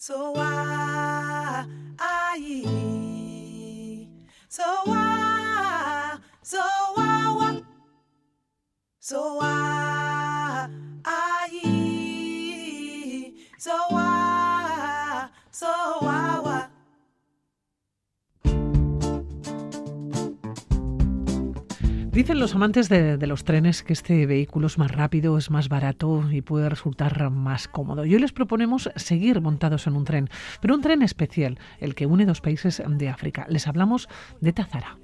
So Dicen los amantes de, los trenes que este vehículo es más rápido, es más barato y puede resultar más cómodo. Y hoy les proponemos seguir montados en un tren, pero un tren especial, el que une dos países de África. Les hablamos de Tazara.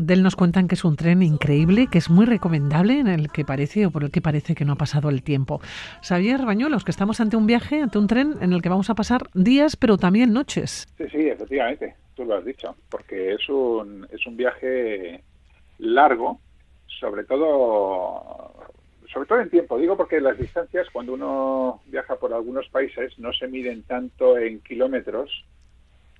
Del nos cuentan que es un tren increíble, que es muy recomendable, en el que parece o por el que parece que no ha pasado el tiempo. Xavier Bañuelos, que estamos ante un viaje, ante un tren en el que vamos a pasar días, pero también noches. Sí, sí, efectivamente, tú lo has dicho, porque es un, es un viaje largo, sobre todo sobre todo en tiempo. Digo porque las distancias, cuando uno viaja por algunos países, no se miden tanto en kilómetros,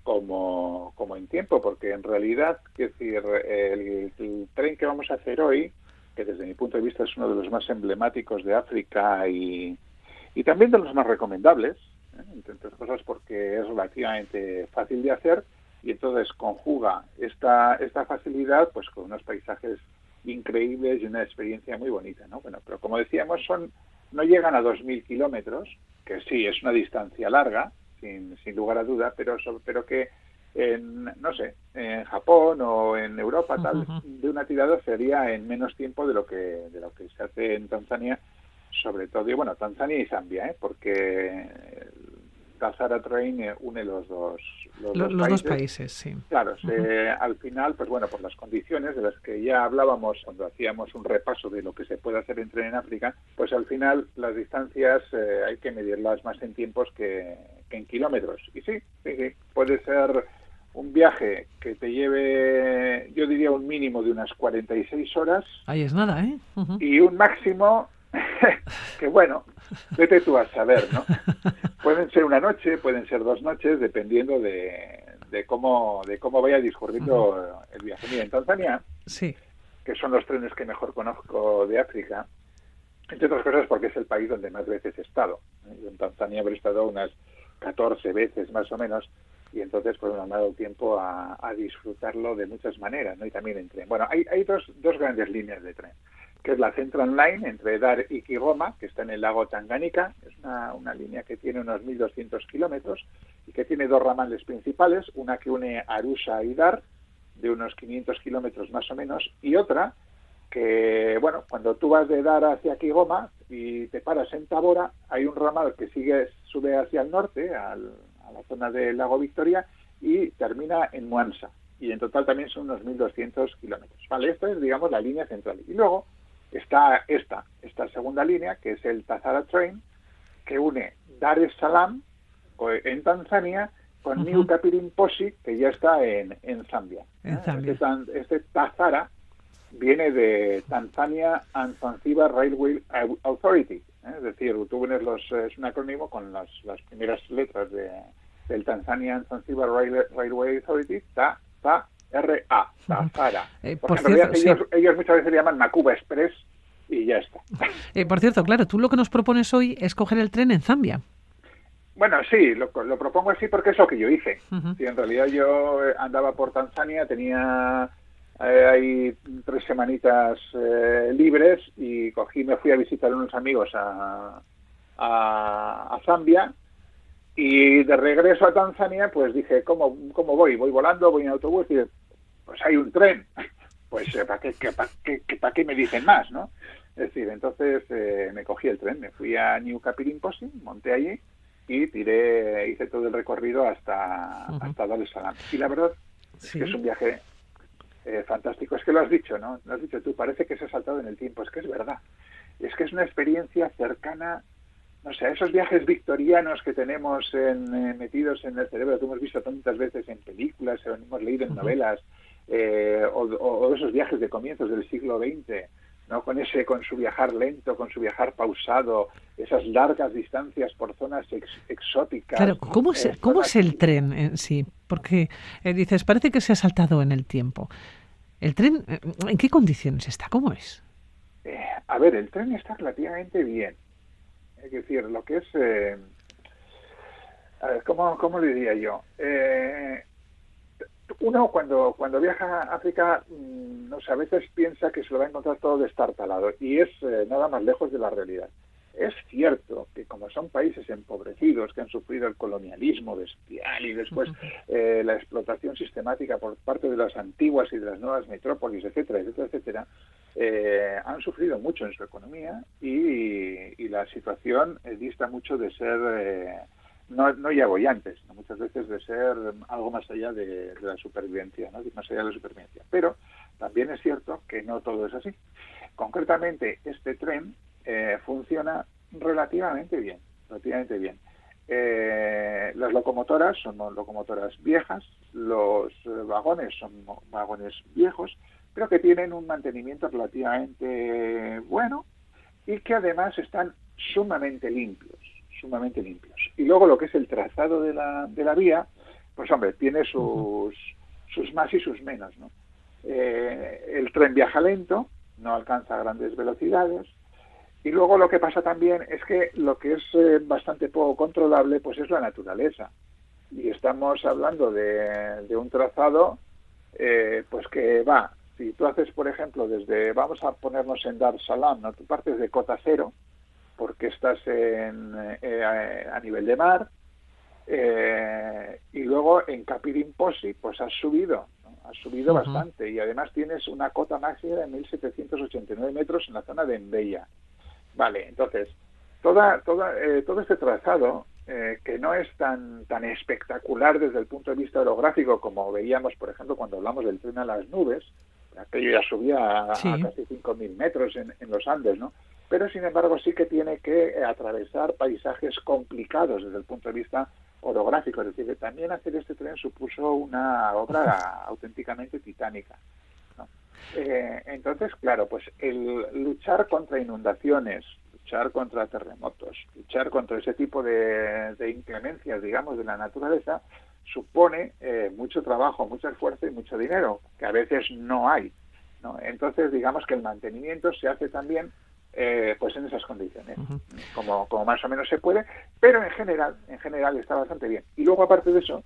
como, como en tiempo, porque en realidad, es decir, el, tren que vamos a hacer hoy, que desde mi punto de vista es uno de los más emblemáticos de África y, y también de los más recomendables, ¿eh? entre otras cosas porque es relativamente fácil de hacer y entonces conjuga esta, esta facilidad pues con unos paisajes increíbles y una experiencia muy bonita, ¿no? Bueno, pero como decíamos, son no llegan a 2.000 kilómetros, que sí, es una distancia larga, sin, sin lugar a duda, pero, pero que en, no sé, en Japón o en Europa tal, uh -huh. de una tirada sería en menos tiempo de lo que de lo que se hace en Tanzania, sobre todo, y bueno, Tanzania y Zambia, ¿eh? porque Tazara Train une los dos los, los, dos, los países. dos, países. sí. Claro, se, uh -huh. al final, pues bueno, por las condiciones de las que ya hablábamos cuando hacíamos un repaso de lo que se puede hacer en tren en África, pues al final las distancias eh, hay que medirlas más en tiempos que en kilómetros. Y sí, sí, sí, puede ser un viaje que te lleve, yo diría, un mínimo de unas 46 horas. Ahí es nada, ¿eh? Uh -huh. Y un máximo que, bueno, vete tú a saber, ¿no? Pueden ser una noche, pueden ser dos noches, dependiendo de, de cómo de cómo vaya discurriendo uh -huh. el viaje. Mira, en Tanzania, sí. que son los trenes que mejor conozco de África, entre otras cosas porque es el país donde más veces he estado. En Tanzania habré estado unas 14 veces más o menos y entonces pues me ha dado tiempo a, a, disfrutarlo de muchas maneras, ¿no? Y también en tren. Bueno, hay, hay dos, dos grandes líneas de tren, que es la Central Line entre Dar y Kigoma, que está en el lago Tangánica, es una, una línea que tiene unos 1.200 kilómetros y que tiene dos ramales principales, una que une Arusha y Dar, de unos 500 kilómetros más o menos, y otra que, bueno, cuando tú vas de Dar hacia Kigoma y te paras en Tabora, hay un ramal que sigue, sube hacia el norte, al, a la zona del lago Victoria, y termina en Muansa. Y en total también son unos 1.200 kilómetros. Vale, esta es, digamos, la línea central. Y luego está esta, esta segunda línea, que es el Tazara Train, que une Dar es Salaam, en Tanzania, con uh -huh. New que ya está en, en Zambia. En Zambia. Este, este Tazara viene de Tanzania and Zanzibar Railway Authority, ¿eh? es decir, vienes los, es un acrónimo con las, las primeras letras de, del Tanzania and Zanzibar Railway, Railway Authority, TA, TA, RA, TAZARA. Eh, por en cierto, ellos, sí. ellos, muchas veces le llaman Macuba Express y ya está. Eh, por cierto, claro, tú lo que nos propones hoy es coger el tren en Zambia. Bueno, sí, lo, lo propongo así porque es lo que yo hice. Uh -huh. sí, en realidad yo andaba por Tanzania, tenía eh, hay tres semanitas eh, libres y cogí, me fui a visitar a unos amigos a, a, a, Zambia y de regreso a Tanzania pues dije, ¿cómo, cómo voy? ¿Voy volando? ¿Voy en autobús? Y pues hay un tren. Pues eh, ¿para qué, para qué, para qué me dicen más? ¿no? Es decir, entonces eh, me cogí el tren, me fui a New Capirimposi, monté allí y tiré, hice todo el recorrido hasta, uh -huh. hasta Dar es Salaam. Y la verdad sí. es que es un viaje eh, fantástico. Es que lo has dicho, ¿no? Lo has dicho tú, parece que se ha saltado en el tiempo. Es que es verdad. Es que es una experiencia cercana, no sé, a esos viajes victorianos que tenemos en, eh, metidos en el cerebro, que hemos visto tantas veces en películas, o hemos leído en novelas, eh, o, o, esos viajes de comienzos del siglo XX, ¿no? Con ese, con su viajar lento, con su viajar pausado, esas largas distancias por zonas exóticas. Claro, ¿cómo es, ¿cómo es el tren en sí? Porque eh, dices, parece que se ha saltado en el tiempo. ¿El tren eh, en qué condiciones está? ¿Cómo es? Eh, a ver, el tren está relativamente bien. Es decir, lo que es... a ver, ¿cómo, ¿cómo diría yo? uno cuando, cuando viaja a África, mm, a veces piensa que se lo va a encontrar todo destartalado y es eh, nada más lejos de la realidad. Es cierto que como son países empobrecidos que han sufrido el colonialismo bestial y después eh, la explotación sistemática por parte de las antiguas y de las nuevas metrópolis, etcétera, etcétera, etcétera, eh, han sufrido mucho en su economía y, y la situación dista mucho de ser no, no ya bollantes, muchas veces de ser algo más allá de, la supervivencia, ¿no? más allá de la supervivencia. Pero también es cierto que no todo es así. Concretamente, este tren eh, funciona relativamente bien, relativamente bien. Eh, las locomotoras son locomotoras viejas, los vagones son vagones viejos, pero que tienen un mantenimiento relativamente bueno y que además están sumamente limpios sumamente limpios. Y luego lo que es el trazado de la, de la vía, pues hombre, tiene sus, sus más y sus menos. ¿no? Eh, el tren viaja lento, no alcanza grandes velocidades. Y luego lo que pasa también es que lo que es eh, bastante poco controlable, pues es la naturaleza. Y estamos hablando de, de un trazado, eh, pues que va, si tú haces, por ejemplo, desde, vamos a ponernos en Dar Salam, ¿no? tú partes de cota cero, porque estás en, eh, a nivel de mar, eh, y luego en Capirin Posi, pues has subido, has subido bastante, y además tienes una cota máxima de 1.789 metros en la zona de Embella. Vale, entonces, toda, toda, eh, todo este trazado, que no es tan, tan espectacular desde el punto de vista orográfico como veíamos, por ejemplo, cuando hablamos del tren a las nubes, aquello ya subía a, casi 5.000 metros en, en los Andes, ¿no? pero sin embargo sí que tiene que eh, atravesar paisajes complicados desde el punto de vista orográfico, es decir, que también hacer este tren supuso una obra auténticamente titánica. Eh, entonces, claro, pues el luchar contra inundaciones, luchar contra terremotos, luchar contra ese tipo de, inclemencias, digamos, de la naturaleza, supone eh, mucho trabajo, mucho esfuerzo y mucho dinero, que a veces no hay. Entonces, digamos que el mantenimiento se hace también eh, pues en esas condiciones, como, como más o menos se puede, pero en general, en general está bastante bien. Y luego aparte de eso,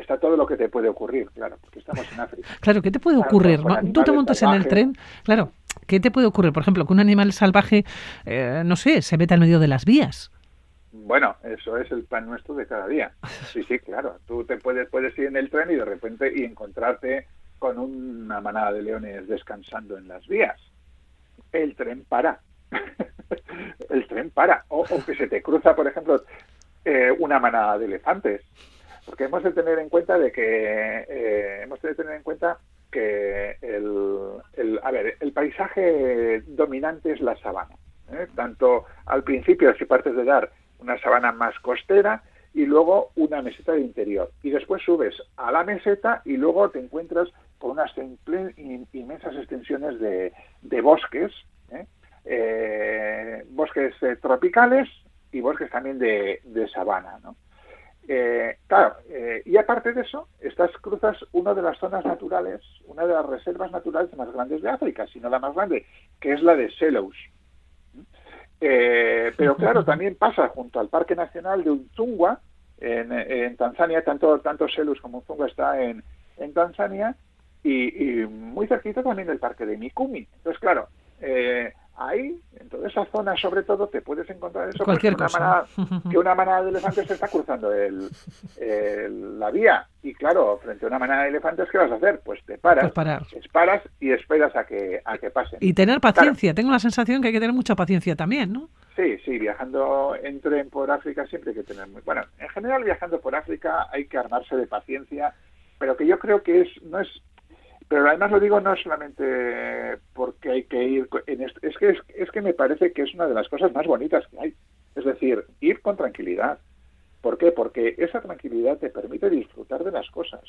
está todo lo que te puede ocurrir, claro, porque estamos en África. Claro, ¿qué te puede ocurrir? Tú te montas en el tren, claro, ¿qué te puede ocurrir? Por ejemplo, que un animal salvaje, eh, no sé, se meta al medio de las vías. Bueno, eso es el pan nuestro de cada día. Sí, sí, claro. Tú te puedes, puedes ir en el tren y de repente y encontrarte con una manada de leones descansando en las vías. El tren para el tren para. O, que se te cruza, por ejemplo, eh, una manada de elefantes. Porque hemos de tener en cuenta de que eh, hemos de tener en cuenta que el, a ver, el paisaje dominante es la sabana. ¿eh? Tanto al principio, si partes de dar una sabana más costera y luego una meseta de interior. Y después subes a la meseta y luego te encuentras con unas inmensas extensiones de, de bosques ¿eh? eh, bosques eh, tropicales y bosques también de, sabana. ¿no? Eh, claro, eh, y aparte de eso, estas cruzas una de las zonas naturales, una de las reservas naturales más grandes de África, si no la más grande, que es la de Selous. pero claro, también pasa junto al Parque Nacional de Untungwa, en, Tanzania, tanto, tanto Selous como Untungwa está en, en Tanzania, y, y, muy cerquita también el Parque de Mikumi. Entonces, claro, eh, ahí, en toda esa zona, sobre todo, te puedes encontrar eso. Cualquier una cosa. Manada, que una manada de elefantes te está cruzando el, la vía. Y claro, frente a una manada de elefantes, ¿qué vas a hacer? Pues te paras. Pues paras y esperas a que, a que pasen. Y tener paciencia. Tengo la sensación que hay que tener mucha paciencia también, ¿no? Sí, sí, viajando en tren por África siempre hay que tener muy... Bueno, en general viajando por África hay que armarse de paciencia, pero que yo creo que es no es pero además lo digo no solamente porque hay que ir en es que es, que me parece que es una de las cosas más bonitas que hay es decir ir con tranquilidad ¿por qué? porque esa tranquilidad te permite disfrutar de las cosas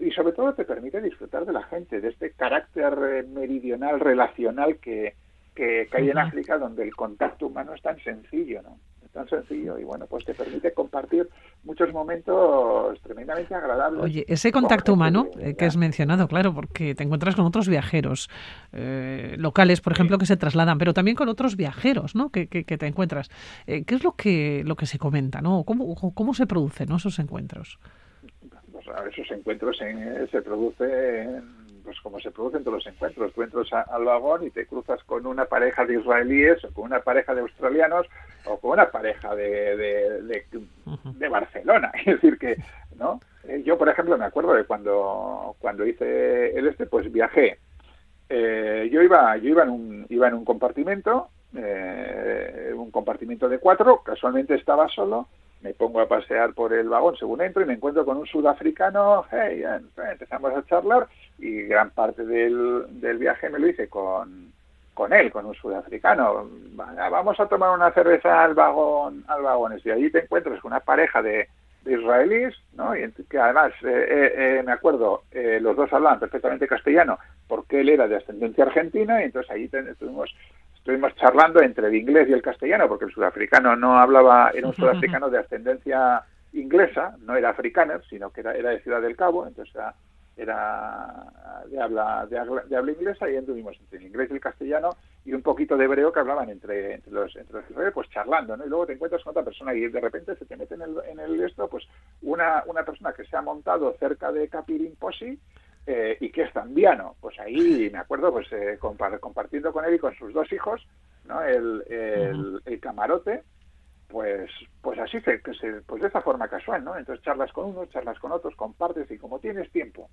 y sobre todo te permite disfrutar de la gente, de este carácter eh, meridional, relacional que, que, hay en África, donde el contacto humano es tan sencillo, ¿no? Tan sencillo y bueno, pues te permite compartir muchos momentos tremendamente agradables. Oye, ese contacto humano eh, que has mencionado, claro, porque te encuentras con otros viajeros eh, locales, por ejemplo, que se trasladan, pero también con otros viajeros, ¿no? Que, que, te encuentras. Eh, ¿Qué es lo que lo que se comenta, no? ¿Cómo, cómo se producen esos encuentros? Pues, esos encuentros se producen pues como se producen todos los encuentros. Tú entras al vagón y te cruzas con una pareja de israelíes o con una pareja de australianos o con una pareja de, de, Barcelona. Es decir, que, ¿no? Eh, yo, por ejemplo, me acuerdo de cuando, cuando hice el este, pues viajé. Eh, yo iba, yo iba en un, iba en un compartimento, eh, un compartimento de cuatro, casualmente estaba solo, me pongo a pasear por el vagón según entro y me encuentro con un sudafricano, hey, empezamos a charlar y gran parte del, del viaje me lo hice con, con él, con un sudafricano. Vamos a tomar una cerveza al vagón, al vagón. Y allí te encuentras con una pareja de, israelíes, ¿no? Y que además, eh, eh, eh, me acuerdo, los dos hablaban perfectamente castellano porque él era de ascendencia argentina y entonces allí estuvimos, estuvimos charlando entre el inglés y el castellano porque el sudafricano no hablaba, era un sudafricano de ascendencia inglesa, no era africano, sino que era, era de Ciudad del Cabo, entonces era de habla, de, de habla inglesa y tuvimos entre el inglés y el castellano y un poquito de hebreo que hablaban entre, entre los entre los pues charlando, ¿no? Y luego te encuentras con otra persona y de repente se te mete en el, en el esto, pues una, una persona que se ha montado cerca de Capirin Posi eh, y que es zambiano. Pues ahí me acuerdo, pues eh, compartiendo con él y con sus dos hijos, ¿no? El, el, el camarote, pues pues así se, pues de esa forma casual, ¿no? Entonces charlas con unos, charlas con otros, compartes y como tienes tiempo,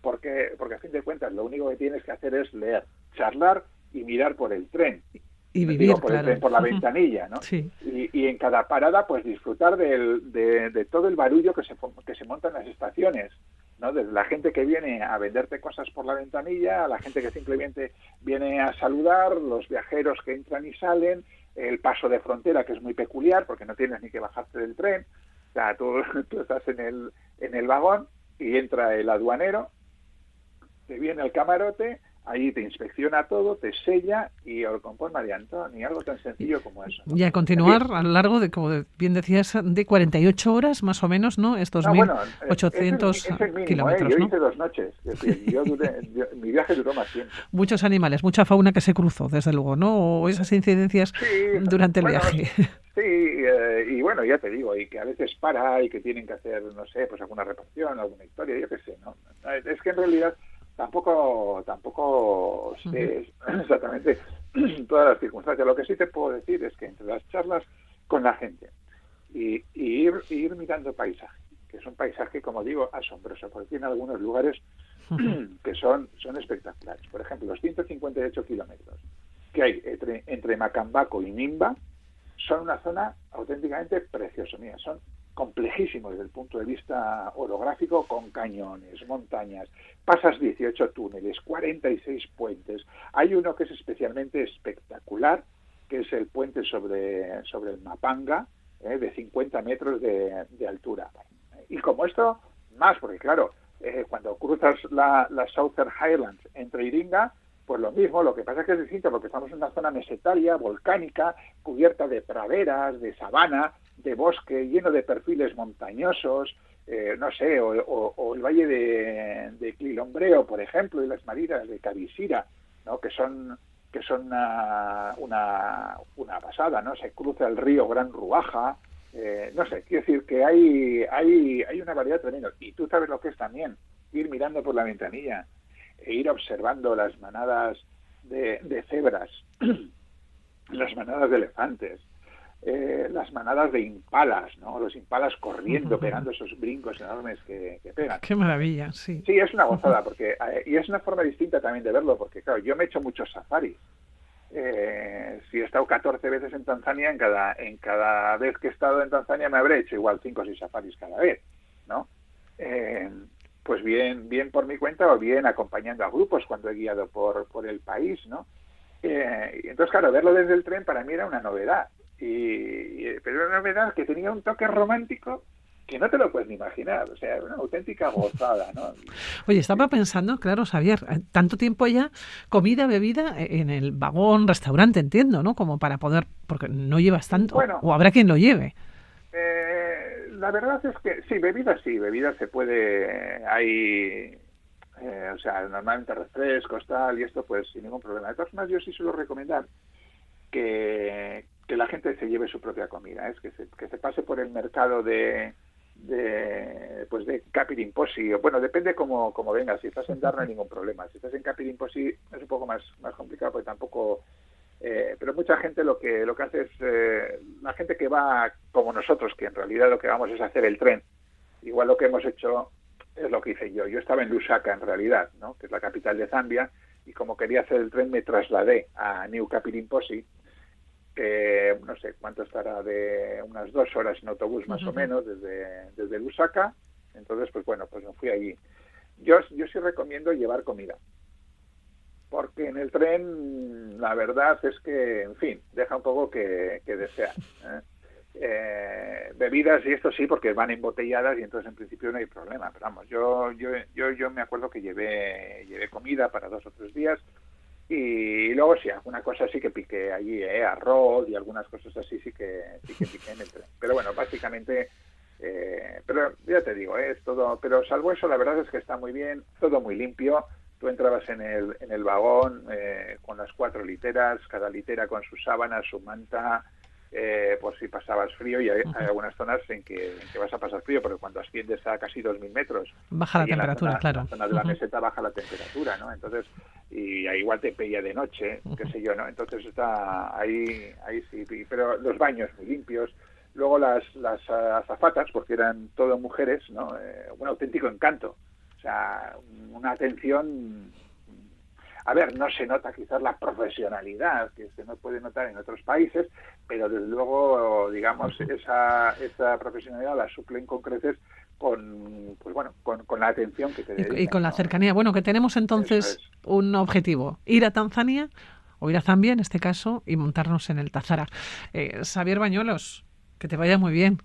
porque porque a fin de cuentas lo único que tienes que hacer es leer, charlar y mirar por el tren. Y vivir, por, el tren, por la ventanilla, ¿no? Sí. Y, y, en cada parada, pues disfrutar del, de, de, todo el barullo que se, que se monta en las estaciones, ¿no? Desde la gente que viene a venderte cosas por la ventanilla, a la gente que simplemente viene a saludar, los viajeros que entran y salen, el paso de frontera, que es muy peculiar porque no tienes ni que bajarte del tren. O sea, tú, tú estás en el, en el vagón y entra el aduanero, te viene el camarote, Ahí te inspecciona todo, te sella y lo compone María Antonio, algo tan sencillo como eso. Y a continuar a lo largo de, como bien decías, de 48 horas más o menos, ¿no? Estos no, 1.800 kilómetros. ¿no? Yo hice dos noches. mi viaje duró más tiempo. Muchos animales, mucha fauna que se cruzó, desde luego, ¿no? O esas incidencias durante el viaje. Sí, eh, y bueno, ya te digo, y que a veces para y que tienen que hacer, no sé, pues alguna reparación, alguna historia, yo qué sé, ¿no? Es que en realidad tampoco tampoco sé exactamente todas las circunstancias. Lo que sí te puedo decir es que entre las charlas con la gente y, ir, ir mirando paisaje, que es un paisaje, como digo, asombroso, porque tiene algunos lugares que son, son espectaculares. Por ejemplo, los 158 kilómetros que hay entre, entre Macambaco y Nimba son una zona auténticamente preciosa. Mira, son complejísimo desde el punto de vista orográfico, con cañones, montañas, pasas 18 túneles, 46 puentes. Hay uno que es especialmente espectacular, que es el puente sobre, sobre el Mapanga, eh, de 50 metros de, altura. Y como esto, más, porque claro, eh, cuando cruzas la, la Southern Highlands entre Iringa, pues lo mismo, lo que pasa es que es distinto porque estamos en una zona mesetaria, volcánica, cubierta de praderas, de sabana, de bosque lleno de perfiles montañosos, eh, no sé, o, el valle de, de, por ejemplo, y las marinas de Cabisira, ¿no? que son que son una, una, pasada, ¿no? Se cruza el río Gran Ruaja, eh, no sé, quiero decir que hay, hay, hay una variedad tremenda. Y tú sabes lo que es también, ir mirando por la ventanilla e ir observando las manadas de cebras, las manadas de elefantes, eh, las manadas de impalas, ¿no? Los impalas corriendo, pegando esos brincos enormes que, pegan. Qué maravilla, sí. Sí, es una gozada, porque eh, y es una forma distinta también de verlo, porque claro, yo me he hecho muchos safaris. Eh, si he estado 14 veces en Tanzania, en cada, en cada vez que he estado en Tanzania me habré hecho igual 5 o 6 safaris cada vez, ¿no? pues bien, bien por mi cuenta o bien acompañando a grupos cuando he guiado por, por el país, ¿no? entonces, claro, verlo desde el tren para mí era una novedad y, pero era una novedad que tenía un toque romántico que no te lo puedes ni imaginar, o sea, una auténtica gozada, ¿no? Oye, estaba pensando, claro, Xavier, eh, tanto tiempo ya, comida, bebida eh, en el vagón, restaurante, entiendo, ¿no? Como para poder, porque no llevas tanto, Bueno. o habrá quien lo lleve. Eh, la verdad es que sí, bebidas sí, bebidas se puede, hay, eh, o sea, normalmente refrescos, tal, y esto pues sin ningún problema. De todas formas, yo sí suelo recomendar que, que la gente se lleve su propia comida, es que se, que se pase por el mercado de de pues de Capir Imposi, o bueno, depende cómo, cómo vengas, si estás en Dar no hay ningún problema, si estás en Capir Imposi es un poco más, más complicado porque tampoco eh, pero mucha gente lo que lo que hace es eh, la gente que va como nosotros, que en realidad lo que vamos es hacer el tren. Igual lo que hemos hecho es lo que hice yo. Yo estaba en Lusaka en realidad, ¿no? que es la capital de Zambia, y como quería hacer el tren me trasladé a New Kapirimposi, que no sé cuánto estará de unas dos horas en autobús más o menos desde, desde Lusaka. Entonces, pues bueno, pues me fui allí. Yo, yo sí recomiendo llevar comida porque en el tren la verdad es que, en fin, deja un poco que, que desear. ¿eh? Eh, bebidas y esto sí, porque van embotelladas y entonces en principio no hay problema. Pero vamos, yo, yo, yo, yo me acuerdo que llevé, llevé comida para dos o tres días y luego sí, alguna cosa sí que piqué allí, ¿eh? arroz y algunas cosas así sí que, sí que piqué en el tren. Pero bueno, básicamente, eh, pero ya te digo, ¿eh? es todo, pero salvo eso, la verdad es que está muy bien, todo muy limpio tú entrabas en el, en el vagón eh, con las cuatro literas, cada litera con sus sábanas, su manta, eh, por si pasabas frío, y hay, hay, algunas zonas en que, en que vas a pasar frío, porque cuando asciendes a casi 2.000 metros, baja la temperatura, la zona, claro. En la zona de la meseta baja la temperatura, ¿no? Entonces, y ahí igual te pilla de noche, qué sé yo, ¿no? Entonces está ahí, ahí sí, pero los baños muy limpios, luego las, las azafatas, porque eran todo mujeres, ¿no? Eh, un auténtico encanto o sea, una atención. A ver, no se nota quizás la profesionalidad que se no puede notar en otros países, pero desde luego, digamos, esa, esa profesionalidad la suplen con creces con, pues bueno, con, con la atención que te dedican, y, con la ¿no? cercanía. Bueno, que tenemos entonces es. un objetivo, ir a Tanzania o ir a Zambia en este caso y montarnos en el Tazara. Eh, Xavier Bañuelos, que te vaya muy bien.